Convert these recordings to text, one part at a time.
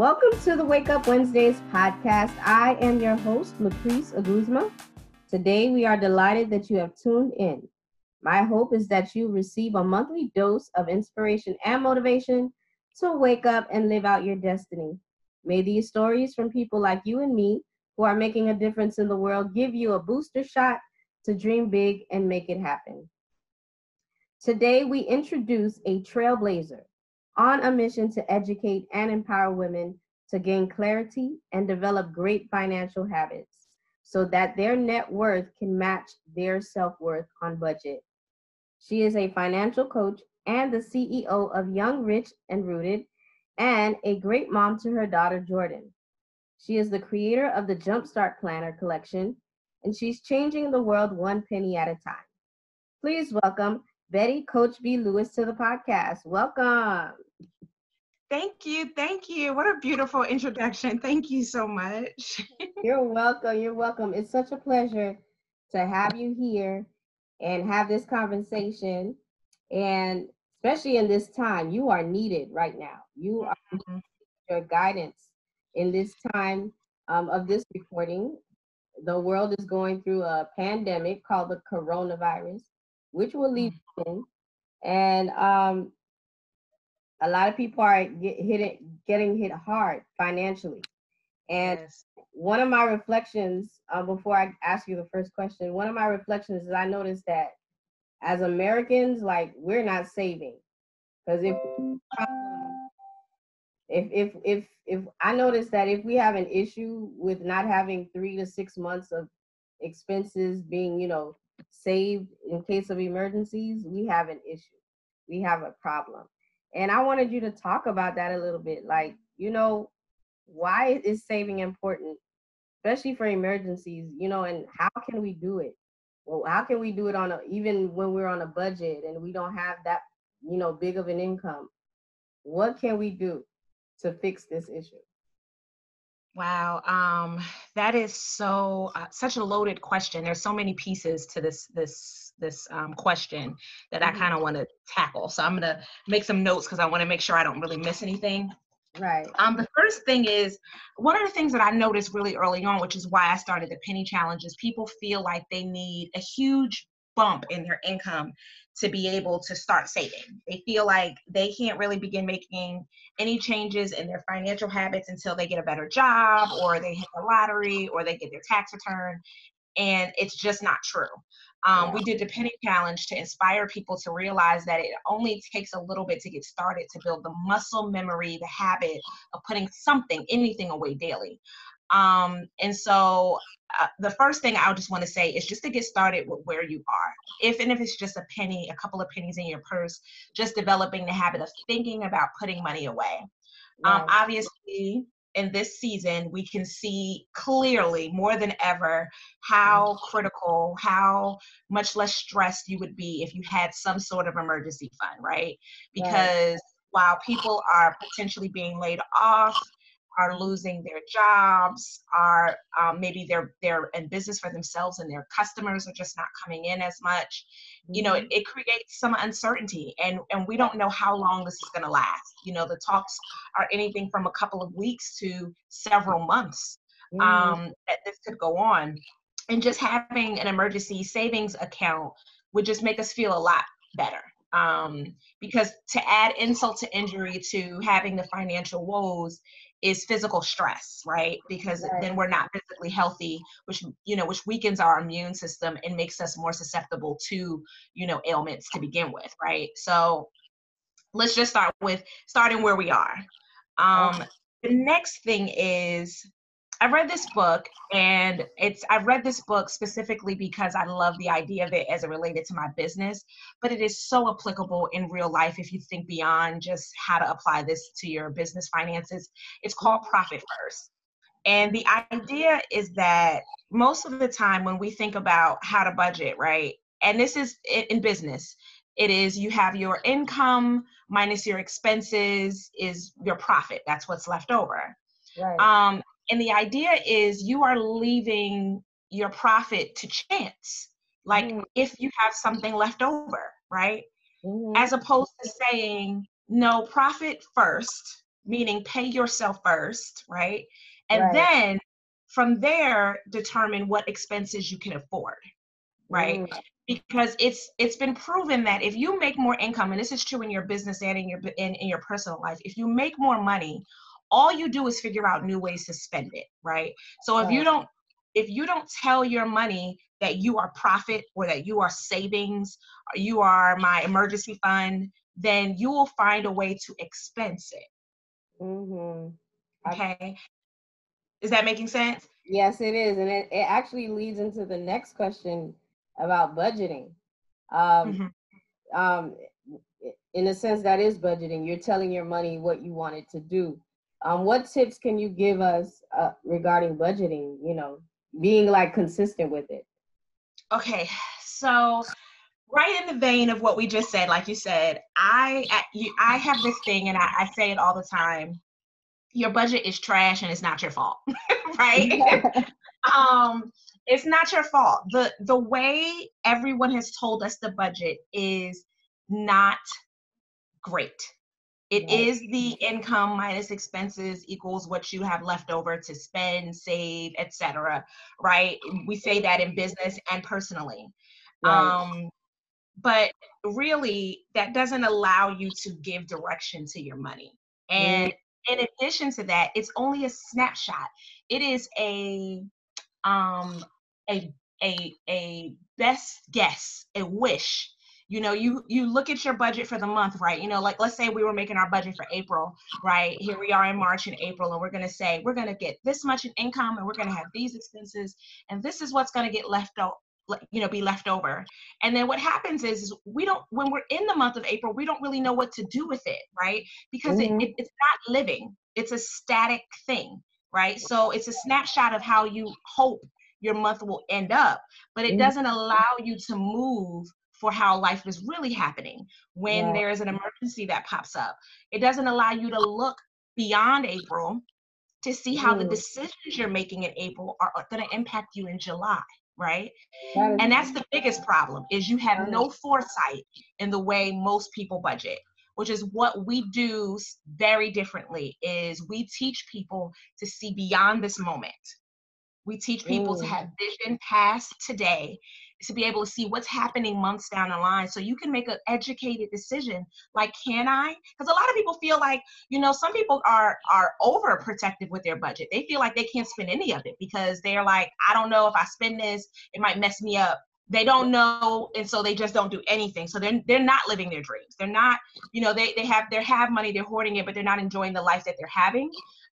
Welcome to the Wake Up Wednesdays podcast. I am your host, Lucrease Aguzma. Today, we are delighted that you have tuned in. My hope is that you receive a monthly dose of inspiration and motivation to wake up and live out your destiny. May these stories from people like you and me who are making a difference in the world give you a booster shot to dream big and make it happen. Today, we introduce a trailblazer on a mission to educate and empower women to gain clarity and develop great financial habits so that their net worth can match their self worth on budget. She is a financial coach and the CEO of Young Rich and Rooted, and a great mom to her daughter Jordan. She is the creator of the Jumpstart Planner collection, and she's changing the world one penny at a time. Please welcome Betty Coach B. Lewis to the podcast. Welcome. Thank you. Thank you. What a beautiful introduction. Thank you so much. you're welcome. You're welcome. It's such a pleasure to have you here and have this conversation. And especially in this time, you are needed right now. You are mm-hmm. your guidance in this time um, of this recording. The world is going through a pandemic called the coronavirus, which will leave mm-hmm. And um, a lot of people are get, hit, getting hit hard financially. And yes. one of my reflections, uh, before I ask you the first question, one of my reflections is I noticed that as Americans, like we're not saving, because if if if if if I notice that if we have an issue with not having three to six months of expenses being, you know, saved in case of emergencies, we have an issue. We have a problem. And I wanted you to talk about that a little bit. Like, you know, why is saving important, especially for emergencies, you know, and how can we do it? Well, how can we do it on a, even when we're on a budget and we don't have that, you know, big of an income? What can we do to fix this issue? Wow, um, that is so uh, such a loaded question. There's so many pieces to this this this um, question that I mm-hmm. kind of want to tackle. So I'm gonna make some notes because I want to make sure I don't really miss anything. Right. Um, the first thing is one of the things that I noticed really early on, which is why I started the penny challenge, is people feel like they need a huge bump in their income to be able to start saving. They feel like they can't really begin making any changes in their financial habits until they get a better job or they hit the lottery or they get their tax return. And it's just not true. Um, we did the penny challenge to inspire people to realize that it only takes a little bit to get started to build the muscle memory, the habit of putting something, anything away daily. Um, and so uh, the first thing I just want to say is just to get started with where you are. If and if it's just a penny, a couple of pennies in your purse, just developing the habit of thinking about putting money away. Um, obviously, in this season, we can see clearly more than ever how critical, how much less stressed you would be if you had some sort of emergency fund, right? Because right. while people are potentially being laid off, are losing their jobs, are um, maybe they're they're in business for themselves and their customers are just not coming in as much. You know, it, mm-hmm. it, creates some uncertainty, and and we don't know how long this is going to last. You know, the talks are anything from a couple of weeks to several months mm-hmm. um, that this could go on, and just having an emergency savings account would just make us feel a lot better um, because to add insult to injury to having the financial woes is physical stress right? Because right. then we're not physically healthy which you know which weakens our immune system and makes us more susceptible to you know ailments to begin with right? So let's just start with starting where we are. Um the next thing is I read this book and it's I read this book specifically because I love the idea of it as it related to my business, but it is so applicable in real life if you think beyond just how to apply this to your business finances. It's called Profit First. And the idea is that most of the time when we think about how to budget, right? And this is in business, it is you have your income minus your expenses is your profit. That's what's left over. Right. Um, and the idea is you are leaving your profit to chance. Like mm if you have something left over, right? Mm-hmm. As opposed to saying, no, profit first, meaning pay yourself first, right? And Right. then from there, determine what expenses you can afford, right? Mm, Because it's it's been proven that if you make more income, and this is true in your business and in your in, in your personal life, if you make more money, all you do is figure out new ways to spend it, right? So if you don't if you don't tell your money that you are profit or that you are savings or you are my emergency fund, then you will find a way to expense it. mhm. Okay. Is that making sense? Yes, it is. And it, it actually leads into the next question about budgeting. Um, Mhm. um, in a sense, that is budgeting. You're telling your money what you want it to do. Um, what tips can you give us uh, regarding budgeting? You know, being like consistent with it. Okay. So right in the vein of what we just said, like you said, I I- have this thing and I, I say it all the time. Your budget is trash and it's not your fault. right? um it's not your fault the the way everyone has told us the budget is not great It is the income minus expenses equals what you have left over to spend save etc right? We say that in business and personally. Right. um but really that doesn't allow you to give direction to your money. And in addition to that it's only a snapshot. It is a um a a a best guess a wish you know you you look at your budget for the month right? You know like let's say we were making our budget for april right? Here we are in march and april and we're going to say we're going to get this much in income and we're going to have these expenses and this is what's going to get left out you know be left over. And then what happens is, is we don't when we're in the month of april we don't really know what to do with it right? Because Mhm. it, it, it's not living. It's a static thing right? So it's a snapshot of how you hope your month will end up but it Mhm. doesn't allow you to move for how life is really happening when Right. there is an emergency that pops up it doesn't allow you to look beyond april to see how the Mm. decisions you're making in april are, going to impact you in july right That and that's the biggest problem is you have no foresight in the way most people budget which is what we do very differently is we teach people to see beyond this moment we teach people to Mm. have vision past today to be able to see what's happening months down the line. So you can make an educated decision like can i? Because a lot of people feel like you know some people are are overprotective with their budget. They feel like they can't spend any of it because they're like i don't know if i spend this it might mess me up. They don't know and so they just don't do anything. So they're they're not living their dreams. They're not you know they they have they have money they're hoarding it but they're not enjoying the life that they're having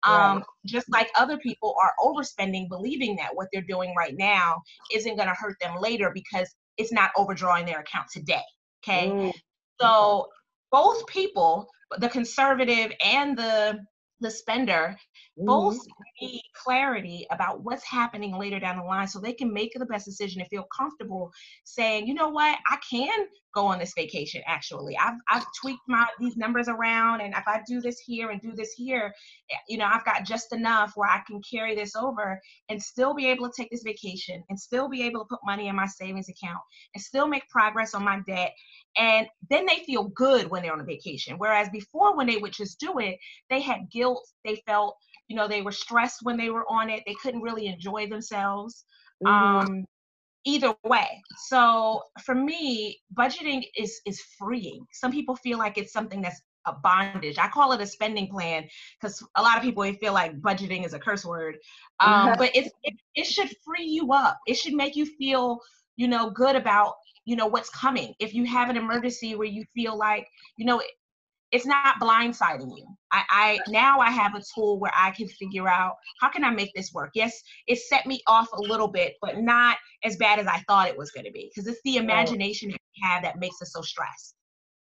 um Right. just like other people are overspending believing that what they're doing right now isn't going to hurt them later because it's not overdrawing their account today okay Mm, so both people the conservative and the the spender mhm. both need clarity about what's happening later down the line so they can make the best decision and feel comfortable saying you know what? I can go on this vacation actually. I've, I've tweaked my these numbers around and if i do this here and do this here eh, you know i've got just enough where i can carry this over and still be able to take this vacation and still be able to put money in my savings account and still make progress on my debt and then they feel good when they're on a vacation. Whereas before when they would just do it they had guilt they felt you know they were stressed when they were on it they couldn't really enjoy themselves Mhm. um either way. So for me budgeting is is freeing. Some people feel like it's something that's a bondage. I call it a spending plan because a lot of people feel like budgeting is a curse word um but it's it, it should free you up. It should make you feel you know good about you know what's coming. If you have an emergency where you feel like you know it's not blindsiding you. I, I now I have a tool where I can figure out how can I make this work. Yes, it set me off a little bit, but not as bad as I thought it was going to be because it's the imagination that we have that makes us so stressed.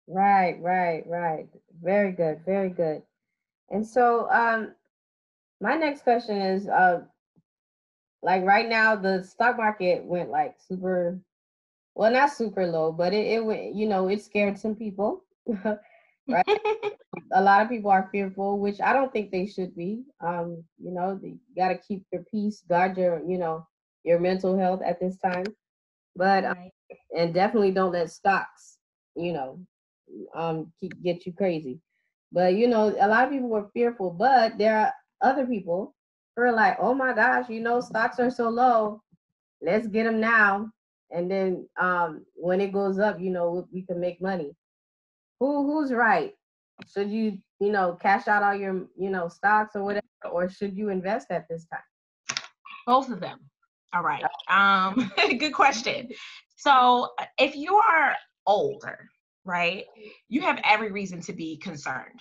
Right, right, right. Very good, very good. And so, um, my next question is, uh, like right now, the stock market went like super, well, not super low, but it, it went, you know, it scared some people. A lot of people are fearful, which I don't think they should be. Um, you know, you got to keep your peace, guard your, you know, your mental health at this time. But um, and definitely don't let stocks, you know, um, keep get you crazy. But you know, a lot of people were fearful, but there are other people who are like, oh my gosh, you know, stocks are so low. Let's get them now. And then um, when it goes up, you know, we can make money. Who who's right? Should you, you know, cash out all your, you know, stocks or whatever, or should you invest at this time? Both of them. All right. Um, good question. So if you are older, right, you have every reason to be concerned.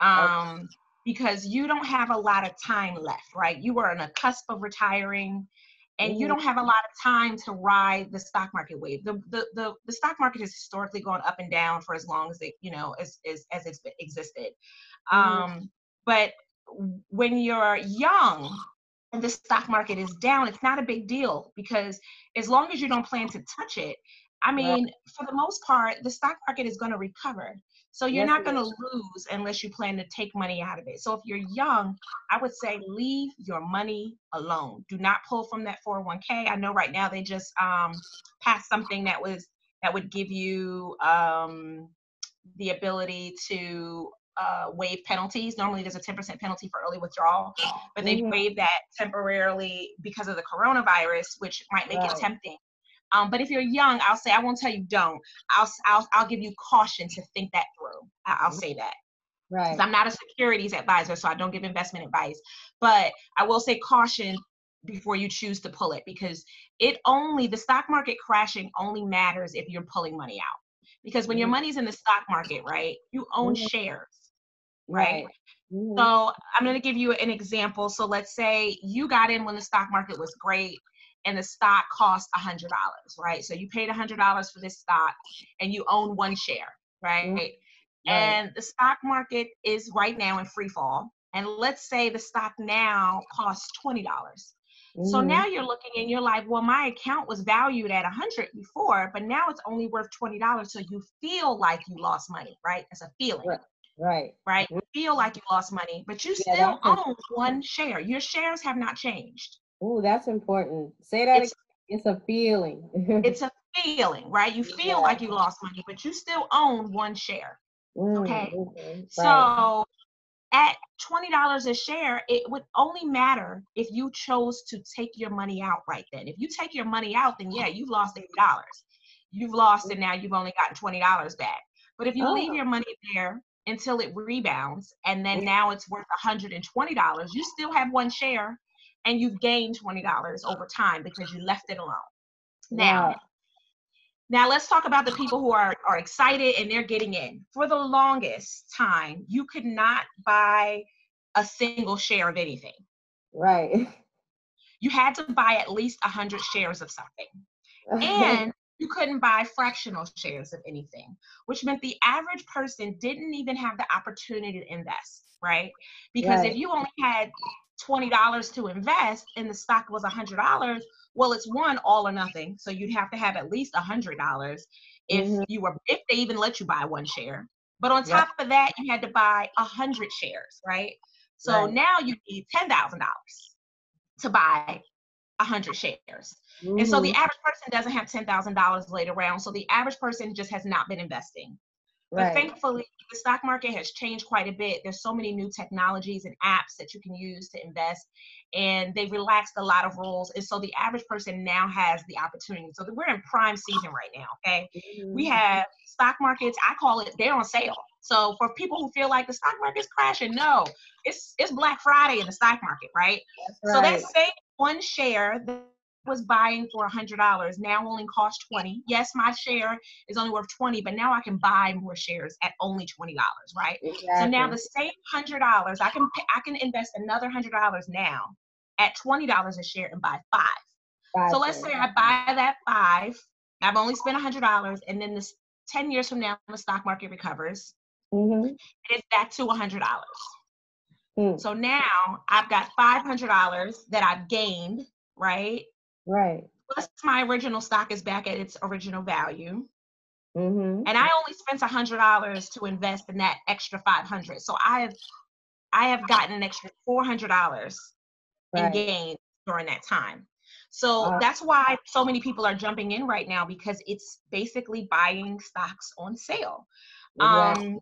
Um, because you don't have a lot of time left, right? You are on a cusp of retiring and mm-hmm. you don't have a lot of time to ride the stock market wave. The, the the the stock market has historically gone up and down for as long as it, you know, as as, as it's existed. Mm-hmm. Um, but when you're young and the stock market is down, it's not a big deal because as long as you don't plan to touch it, I mean, for the most part, the stock market is going to recover. So you're yes, not going to lose unless you plan to take money out of it. So if you're young, I would say leave your money alone. Do not pull from that 401k. I know right now they just um, passed something that was that would give you um, the ability to uh, waive penalties. Normally, there's a 10% penalty for early withdrawal, but they've mm-hmm. waived that temporarily because of the coronavirus, which might make right. it tempting. Um, but if you're young, I'll say I won't tell you don't. I'll I'll I'll give you caution to think that through. I'll mm-hmm. say that. Right. I'm not a securities advisor, so I don't give investment advice. But I will say caution before you choose to pull it because it only the stock market crashing only matters if you're pulling money out. Because when mm-hmm. your money's in the stock market, right, you own mm-hmm. shares, right? right. Mm-hmm. So I'm going to give you an example. So let's say you got in when the stock market was great and the stock cost a hundred dollars, right? So you paid a hundred dollars for this stock and you own one share, right? Mm-hmm. And the stock market is right now in free fall. And let's say the stock now costs twenty dollars. Mm-hmm. So now you're looking and you're like, well, my account was valued at a hundred before, but now it's only worth twenty dollars. So you feel like you lost money, right? It's a feeling. Right. Right. Right. You feel like you lost money, but you yeah, still own one share. Your shares have not changed. Oh, that's important. Say that. It's, it's a feeling. it's a feeling, right? You feel yeah. like you lost money, but you still own one share. Mm, okay. Mm-hmm. So right. at twenty dollars a share, it would only matter if you chose to take your money out right then. If you take your money out, then yeah, you've lost eighty dollars. You've lost and now you've only gotten twenty dollars back. But if you oh. leave your money there until it rebounds and then now it's worth $120, you still have one share and you've gained $20 over time because you left it alone. Now, now let's talk about the people who are, are excited and they're getting in. For the longest time, you could not buy a single share of anything. Right. You had to buy at least 100 shares of something. And you couldn't buy fractional shares of anything, which meant the average person didn't even have the opportunity to invest, right? Because right. if you only had $20 to invest and the stock was $100, well, it's one all or nothing. So you'd have to have at least $100 if mm-hmm. you were, if they even let you buy one share. But on top yep. of that, you had to buy 100 shares, right? So right. now you need $10,000 to buy 100 shares. Mm-hmm. And so the mm-hmm. average person doesn't have $10,000 laid around. So the average person just has not been investing. Right. But thankfully, the stock market has changed quite a bit. There's so many new technologies and apps that you can use to invest, and they've relaxed a lot of rules. And so the average person now has the opportunity. So we're in prime season right now. Okay, mm-hmm. we have stock markets. I call it they're on sale. So for people who feel like the stock market's crashing, no, it's it's Black Friday in the stock market, right? right. So that same one share was buying for a hundred dollars. Now only cost 20 yes my share is only worth 20 but now i can buy more shares at only 20 dollars right? Exactly. so now the same hundred dollars i can i can invest another hundred dollars now at 20 dollars a share and buy five, five so let's say i buy that five i've only spent a hundred dollars and then this 10 years from now the stock market recovers. Mm-hmm. and it's back to a hundred dollars. Mm. so now i've got $500 that i've gained right Right. Plus, my original stock is back at its original value. Mm-hmm. And I only spent a hundred dollars to invest in that extra five hundred. So I have, I have gotten an extra four hundred dollars right. in gains during that time. So uh, that's why so many people are jumping in right now because it's basically buying stocks on sale. Um,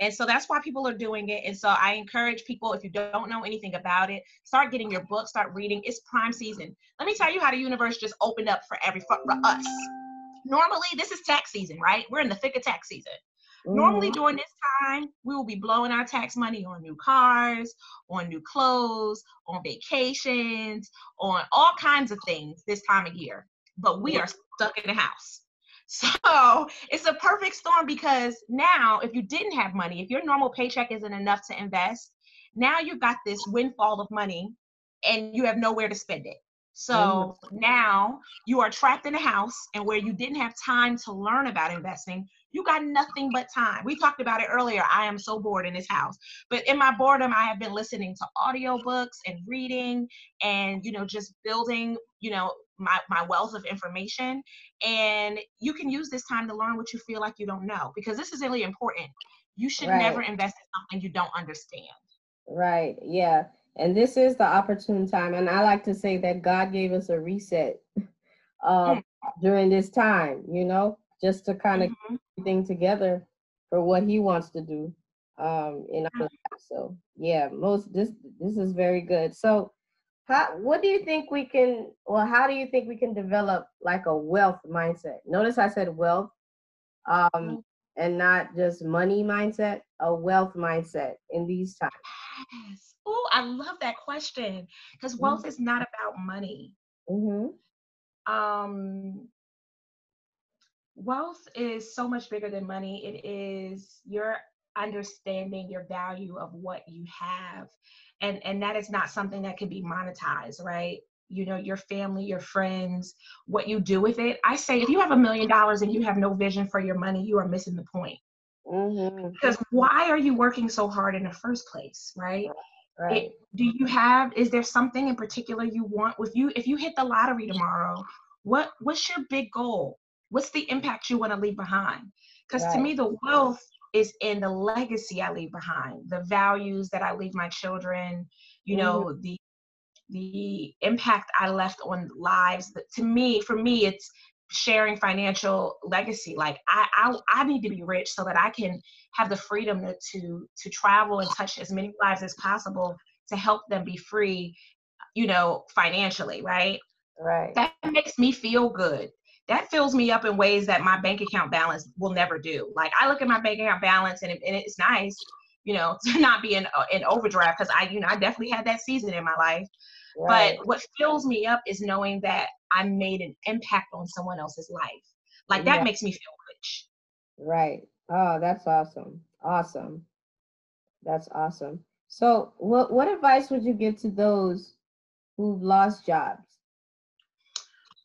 And so that's why people are doing it. And so I encourage people, if you don't know anything about it, start getting your book, start reading. It's prime season. Let me tell you how the universe just opened up for every for us. Normally, this is tax season, right? We're in the thick of tax season. Mm-hmm. Normally, during this time, we will be blowing our tax money on new cars, on new clothes, on vacations, on all kinds of things this time of year. But we are stuck in the house. So it's a perfect storm because now, if you didn't have money, if your normal paycheck isn't enough to invest, now you've got this windfall of money and you have nowhere to spend it. So mm-hmm. now you are trapped in a house and where you didn't have time to learn about investing, you got nothing but time. We talked about it earlier. I am so bored in this house. But in my boredom, I have been listening to audiobooks and reading and, you know, just building, you know, my, my wealth of information. And you can use this time to learn what you feel like you don't know because this is really important. You should right. never invest in something you don't understand. Right. Yeah. And this is the opportune time. And I like to say that God gave us a reset uh, mm. during this time, you know, just to kind of mm-hmm. keep things together for what He wants to do um, in our lives. So yeah, most this this is very good. So how what do you think we can well how do you think we can develop like a wealth mindset? Notice I said wealth um, mm-hmm. and not just money mindset, a wealth mindset in these times. Yes Oh, I love that question because mm-hmm. wealth is not about money. Mm-hmm. Um, wealth is so much bigger than money. It is your understanding your value of what you have, and and that is not something that can be monetized, right? You know, your family, your friends, what you do with it. I say, if you have a million dollars and you have no vision for your money, you are missing the point. Mm-hmm. Because why are you working so hard in the first place, right? Right. It, do you have? Is there something in particular you want with you? If you hit the lottery tomorrow, what what's your big goal? What's the impact you want to leave behind? Because right. to me, the wealth is in the legacy I leave behind, the values that I leave my children. You know, mm-hmm. the the impact I left on lives. To me, for me, it's sharing financial legacy. Like I, I, I need to be rich so that I can have the freedom to, to to travel and touch as many lives as possible to help them be free, you know, financially, right? Right. That makes me feel good. That fills me up in ways that my bank account balance will never do. Like I look at my bank account balance and, it, and it's nice, you know, to not be in uh, in overdraft because I, you know, I definitely had that season in my life. Right. But what fills me up is knowing that I made an impact on someone else's life. Like that yeah. makes me feel rich. Right. Oh, that's awesome. Awesome. That's awesome. So, what what advice would you give to those who've lost jobs?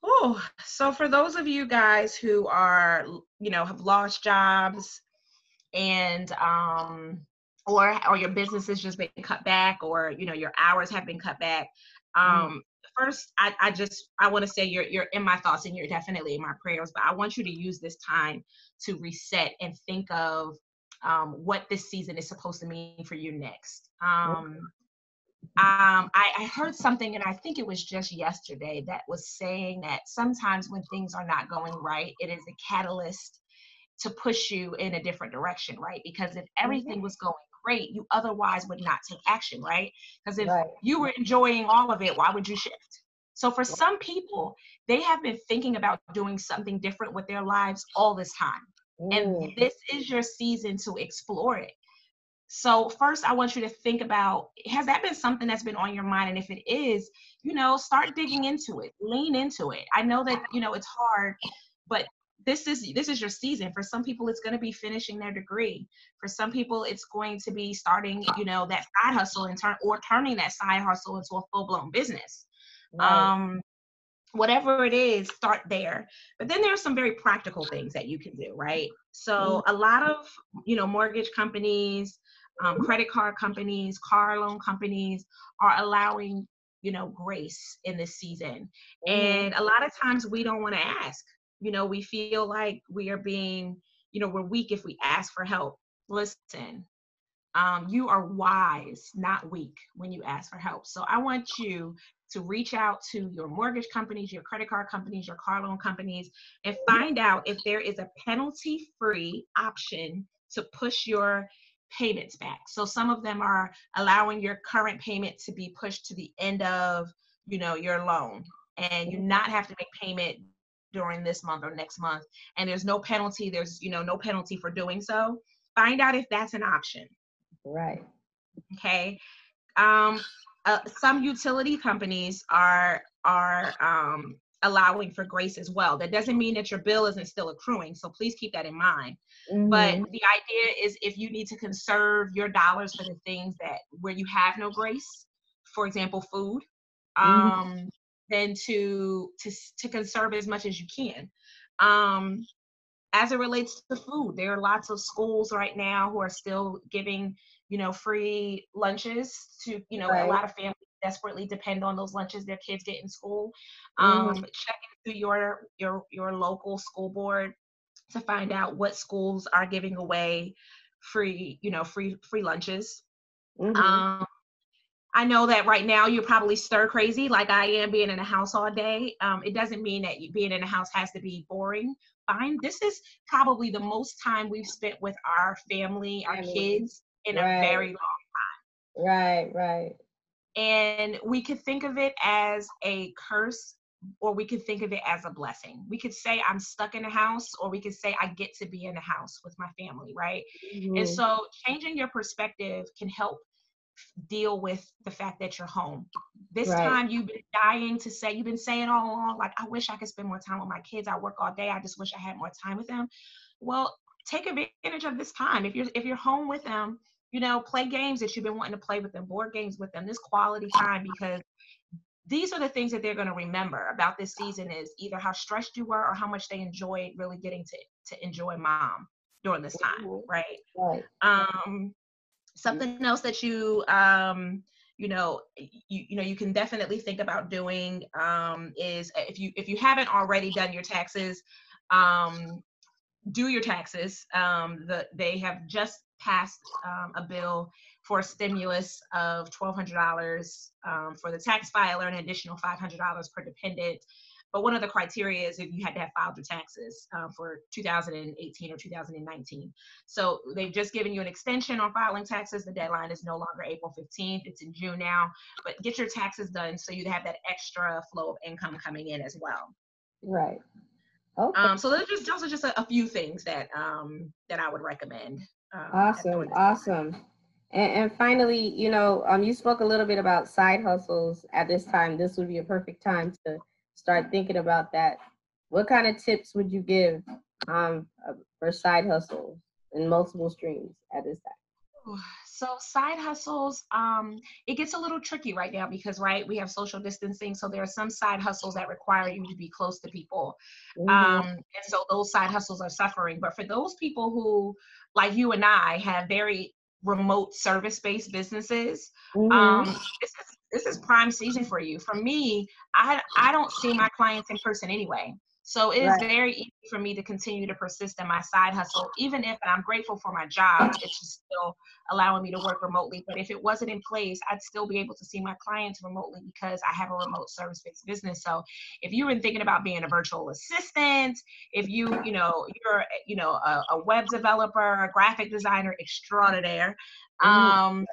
Oh, so for those of you guys who are, you know, have lost jobs and um or or your business has just been cut back or you know your hours have been cut back mm-hmm. um first I, I just i want to say you're you're in my thoughts and you're definitely in my prayers but i want you to use this time to reset and think of um, what this season is supposed to mean for you next um, um, I, I heard something and i think it was just yesterday that was saying that sometimes when things are not going right it is a catalyst to push you in a different direction right because if everything was going great, you otherwise would not take action, right? Because if right. you were enjoying all of it, why would you shift? So for some people, they have been thinking about doing something different with their lives all this time. And mm. this is your season to explore it. So first I want you to think about has that been something that's been on your mind and if it is, you know, start digging into it. Lean into it. I know that, you know, it's hard, but this is this is your season for some people it's going to be finishing their degree for some people it's going to be starting you know that side hustle and turn or turning that side hustle into a full-blown business right. um whatever it is start there but then there are some very practical things that you can do right so mm-hmm. a lot of you know mortgage companies um, credit card companies car loan companies are allowing you know grace in this season. And a lot of times we don't want to ask. You know we feel like we are being you know we're weak if we ask for help. Listen um, you are wise not weak when you ask for help. So i want you to reach out to your mortgage companies your credit card companies your car loan companies and find out if there is a penalty free option to push your payments back. So some of them are allowing your current payment to be pushed to the end of, you know, your loan. And you not have to make payment during this month or next month. And there's no penalty. There's you know no penalty for doing so. Find out if that's an option. Right. Okay? Um uh, some utility companies are are um allowing for grace as well. That doesn't mean that your bill isn't still accruing. So please keep that in mind. Mm-hmm. But the idea is if you need to conserve your dollars for the things that where you have no grace, for example, food, mm-hmm. um, mm-hmm. then to to to conserve as much as you can. Um, as it relates to food, there are lots of schools right now who are still giving, you know, free lunches to, you know, right. a lot of families desperately depend on those lunches their kids get in school. Mm-hmm. Um, mm. Check into your your your local school board to find out what schools are giving away free, you know, free free lunches. Mm-hmm. Um, I know that right now you're probably stir crazy, like I am, being in a house all day. Um, it doesn't mean that being in a house has to be boring. Fine. This is probably the most time we've spent with our family, our kids, in right. a very long time. Right, right. And we could think of it as a curse or we could think of it as a blessing. We could say I'm stuck in a house, or we could say I get to be in a house with my family, right? Mm-hmm. And so changing your perspective can help deal with the fact that you're home. This right. time you've been dying to say, you've been saying all along, like, I wish I could spend more time with my kids. I work all day. I just wish I had more time with them. Well, take advantage of this time. If you're if you're home with them, you know, play games that you've been wanting to play with them, board games with them, this quality time because these are the things that they're going to remember about this season is either how stressed you were or how much they enjoyed really getting to to enjoy mom during this time, mm-hmm. right? Right. Um, something else that you um you know you, you know you can definitely think about doing um is if you if you haven't already done your taxes um do your taxes um the they have just passed um, a bill for a stimulus of $1,200 um, for the tax filer, an additional $500 per dependent. But one of the criteria is if you had to have filed your taxes um, for 2018 or 2019. So they've just given you an extension on filing taxes. The deadline is no longer April 15th, it's in June now. But get your taxes done so you have that extra flow of income coming in as well. Right. Okay. Um, so those are just those are just a, a few things that um, that I would recommend. Um, awesome, awesome. And, and, finally, you know, um, you spoke a little bit about side hustles at this time. This would be a perfect time to start thinking about that. What kind of tips would you give um, uh, for side hustles and multiple streams at this time? So side hustles, um, it gets a little tricky right now because right we have social distancing, so there are some side hustles that require you to be close to people, mm-hmm. um, and so those side hustles are suffering. But for those people who, like you and I, have very remote service-based businesses, mm-hmm. um, this is this is prime season for you. For me, I I don't see my clients in person anyway. So it is right. very easy for me to continue to persist in my side hustle, even if I'm grateful for my job, it's just still allowing me to work remotely. But if it wasn't in place, I'd still be able to see my clients remotely because I have a remote service-based business. So if you were thinking about being a virtual assistant, if you, you know, you're, you know, a, a web developer, a graphic designer extraordinaire, um,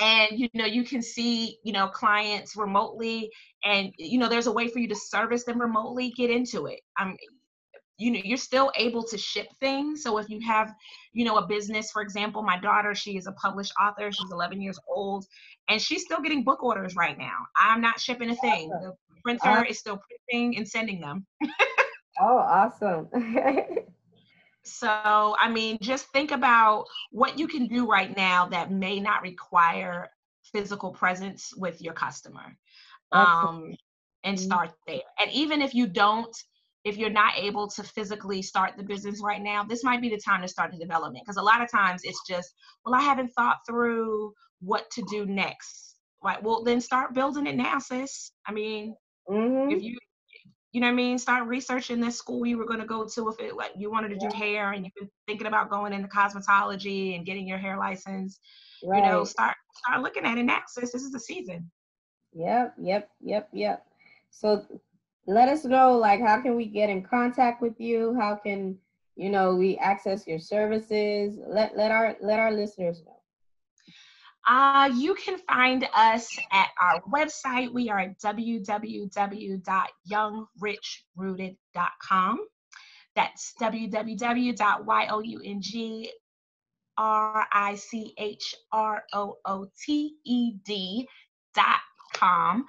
and you know you can see you know clients remotely and you know there's a way for you to service them remotely get into it. Um you know you're still able to ship things. So if you have you know a business for example my daughter she is a published author she's 11 years old and she's still getting book orders right now. I'm not shipping a thing. The printer is still printing and sending them. Oh awesome So, I mean, just think about what you can do right now that may not require physical presence with your customer. Um, and start there. And even if you don't, if you're not able to physically start the business right now, this might be the time to start the development. Because a lot of times it's just, well, I haven't thought through what to do next. Right. Well, then start building it now, sis. I mean, mm-hmm. if you you know what I mean? Start researching this school you were going to go to if it like you wanted to do hair and you've been thinking about going into cosmetology and getting your hair license. Right. You know, start start looking at it now, sis. This is the season. Yep, yep, yep, yep. So let us know like how can we get in contact with you? How can you know, we access your services? Let let our let our listeners know. Uh, you can find us at our website. We are at www.youngrichRooted.com. That's www.youngrichrooted.com.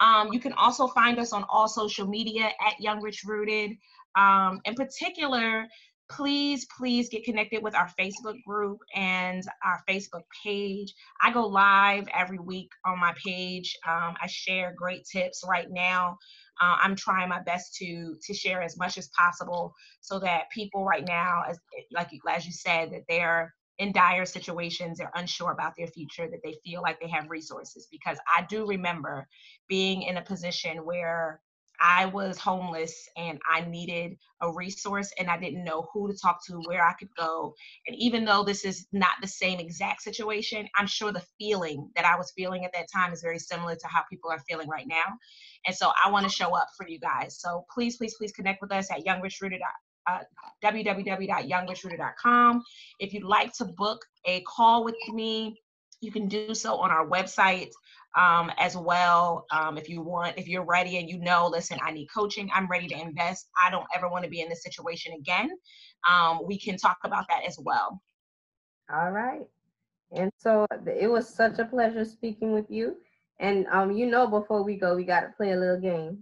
Um, you can also find us on all social media at Young Rich Rooted. Um, in particular, please, please get connected with our Facebook group and our Facebook page. I go live every week on my page. Um, I share great tips right now. Uh, I'm trying my best to to share as much as possible so that people right now, as like as you said, that they're in dire situations, they're unsure about their future, that they feel like they have resources. Because I do remember being in a position where I was homeless and I needed a resource and I didn't know who to talk to, where I could go. And even though this is not the same exact situation, I'm sure the feeling that I was feeling at that time is very similar to how people are feeling right now. And so I want to show up for you guys. So please, please, please connect with us at youngrichRooted uh, www.youngrichRooted.com. If you'd like to book a call with me, you can do so on our website um, as well. Um, if you want, if you're ready and you know, listen, I need coaching, I'm ready to invest, I don't ever want to be in this situation again, um, we can talk about that as well. All right. And so it was such a pleasure speaking with you. And um, you know, before we go, we got to play a little game.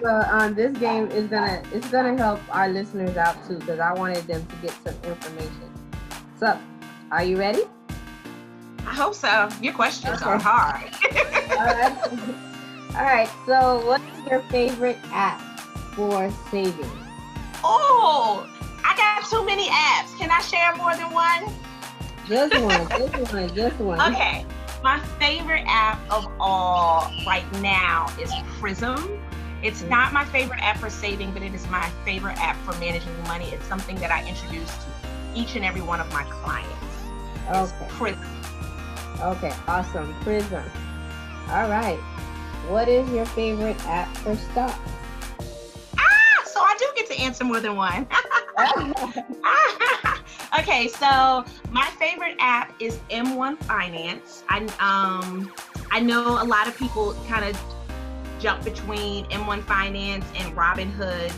so um, this game is gonna it's gonna help our listeners out too because I wanted them to get some information. So, are you ready? I hope so. Your questions okay. are hard. All right. All right. So, what's your favorite app for saving? Oh, I got too many apps. Can I share more than one? Just one. just one. Just one. Okay. My favorite app of all right now is Prism. It's not my favorite app for saving, but it is my favorite app for managing money. It's something that I introduce to each and every one of my clients. Okay. Prism. Okay, awesome. Prism. All right. What is your favorite app for stocks? Ah, so I do get to answer more than one. okay, so my favorite app is M1 Finance. I um I know a lot of people kind of jump between M1 Finance and Robinhood.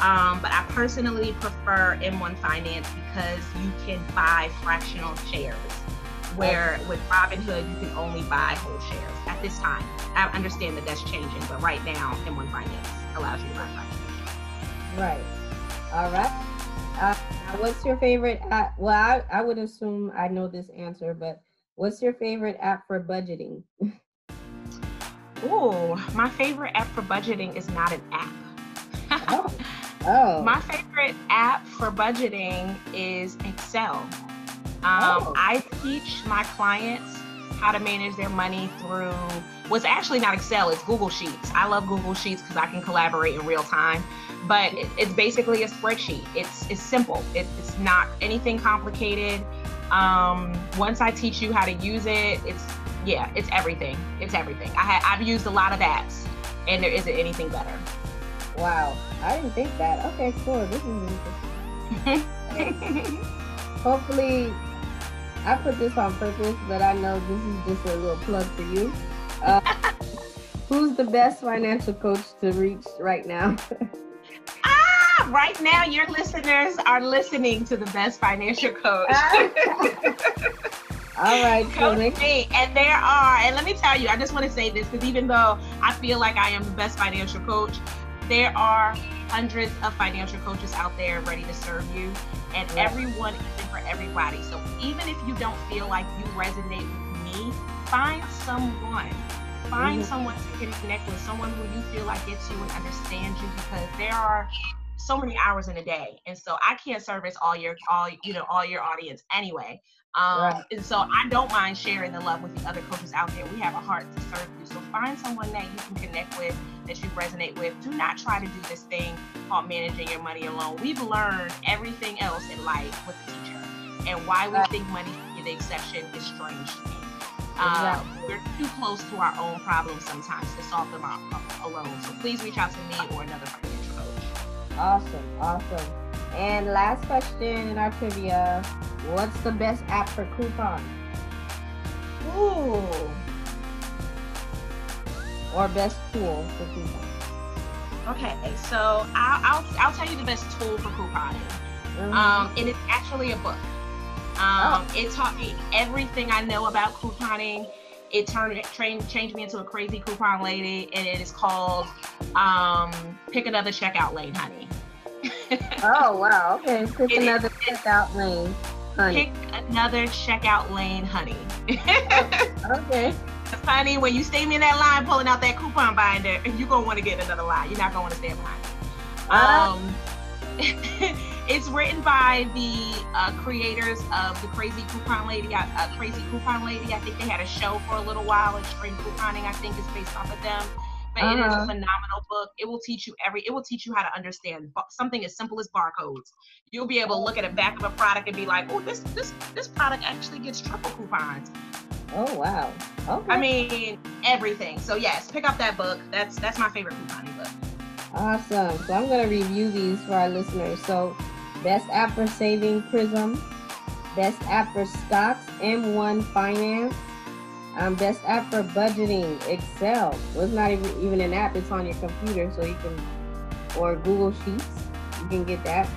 Um, but I personally prefer M1 Finance because you can buy fractional shares where with Robinhood you can only buy whole shares at this time. I understand that that's changing, but right now M1 Finance allows you to buy fractional shares. Right. All right. Uh, what's your favorite app? Well, I, I would assume I know this answer, but what's your favorite app for budgeting? oh, my favorite app for budgeting is not an app. oh. oh. My favorite app for budgeting is Excel. Um, oh. I teach my clients how to manage their money through what's actually not Excel, it's Google Sheets. I love Google Sheets because I can collaborate in real time but it's basically a spreadsheet. It's it's simple. it's not anything complicated. Um, once I teach you how to use it, it's yeah, it's everything. It's everything. I ha- I've used a lot of apps, and there isn't anything better. Wow, I didn't think that. Okay, cool. This is interesting. Hopefully, I put this on purpose, but I know this is just a little plug for you. Uh, who's the best financial coach to reach right now? Ah, right now your listeners are listening to the best financial coach. All right, coach me. And there are, and let me tell you, I just want to say this because even though I feel like I am the best financial coach, there are hundreds of financial coaches out there ready to serve you, and everyone isn't for everybody. So even if you don't feel like you resonate with me, find someone find mm-hmm. someone to connect with, someone who you feel like gets you and understands you because there are so many hours in a day and so i can't service all your all you know all your audience anyway um, right. and so i don't mind sharing the love with the other coaches out there we have a heart to serve you so find someone that you can connect with that you resonate with do not try to do this thing called managing your money alone we've learned everything else in life with a teacher and why we right. think money is the exception is strange to me uh, we're too close to our own problems sometimes to solve them alone. So please reach out to me or another financial coach. Awesome, awesome. And last question in our trivia: What's the best app for coupons? Ooh. Or best tool for coupons? Okay, so I'll, I'll, I'll tell you the best tool for couponing. Mhm. Um, and it's actually a book. Um, It taught me everything I know about couponing. It turned trained changed me into a crazy coupon lady, and it is called um, "Pick Another Checkout Lane, Honey." Oh wow. Okay. Pick It is- another checkout lane, honey. Pick another checkout lane, honey. Okay. honey, when you stay in that line pulling out that coupon binder, you're gonna want to get another line. You're not gonna want to stand behind. Ah. Um, it's written by the uh, creators of the Crazy Coupon Lady. Uh, uh, Crazy Coupon Lady. I think they had a show for a little while. Extreme Couponing, I think, is based off of them. But it is a Uh-huh. phenomenal book. It will teach you every. It will teach you how to understand something as simple as barcodes. You'll be able to look at the back of a product and be like, "Oh, this this this product actually gets triple coupons." Oh wow. Okay. I mean, everything. So yes, pick up that book. That's that's my favorite couponing book. Awesome. So I'm going to review these for our listeners. So, best app for saving Prism, best app for stocks M1 Finance, um, best app for budgeting Excel. Well, it's not even, even an app; it's on your computer, so you can or Google Sheets. You can get that.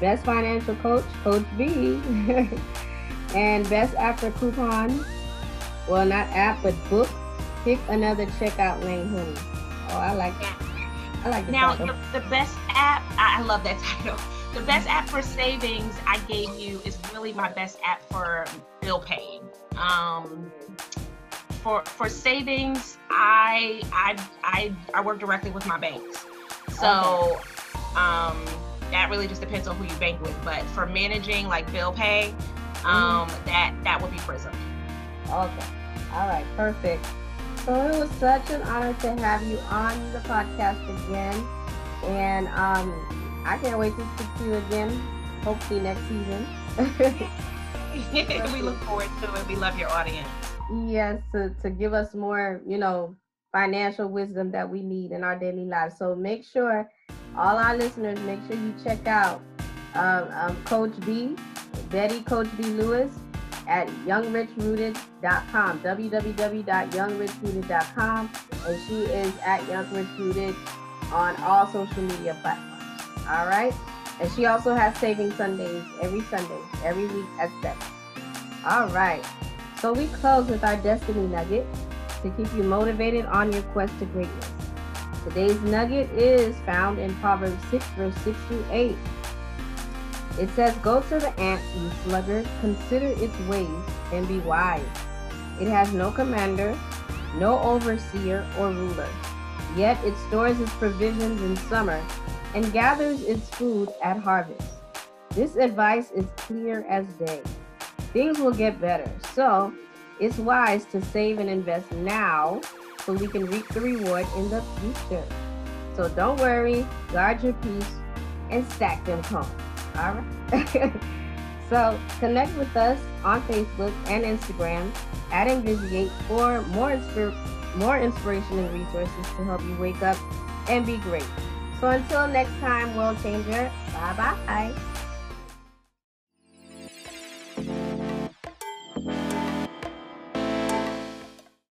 Best financial coach, Coach B, and best app for coupon. Well, not app, but book. Pick another checkout lane, honey. Oh, I like that. I like the Now, title. the, the best app, I I love that title. The best app for savings I gave you is really my best app for bill paying. Um, for for savings, I I I, I work directly with my banks, so um, that really just depends on who you bank with. But for managing like bill pay, um, that that would be Prism. Okay. All right. Perfect. So it was such an honor to have you on the podcast again, and um, I can't wait to speak to you again. Hopefully next season. we look forward to it. We love your audience. Yes, to to give us more, you know, financial wisdom that we need in our daily lives. So make sure all our listeners make sure you check out um, um, Coach B, Betty Coach B Lewis at youngrichrooted.com, www.youngrichrooted.com, and she is at youngrichrooted on all social media platforms. All right, and she also has Saving Sundays every Sunday, every week at seven. All right, so we close with our destiny nugget to keep you motivated on your quest to greatness. Today's nugget is found in Proverbs 6, verse 6 through 8. It says, Go to the ant, you sluggard, consider its ways, and be wise. It has no commander, no overseer or ruler. Yet it stores its provisions in summer and gathers its food at harvest. This advice is clear as day things will get better. So it's wise to save and invest now so we can reap the reward in the future. So don't worry, guard your peace and stack them home. All right. so connect with us on Facebook and Instagram at Envisiate for more inspir- more inspiration and resources to help you wake up and be great. So until next time, world changer. Bye bye thank you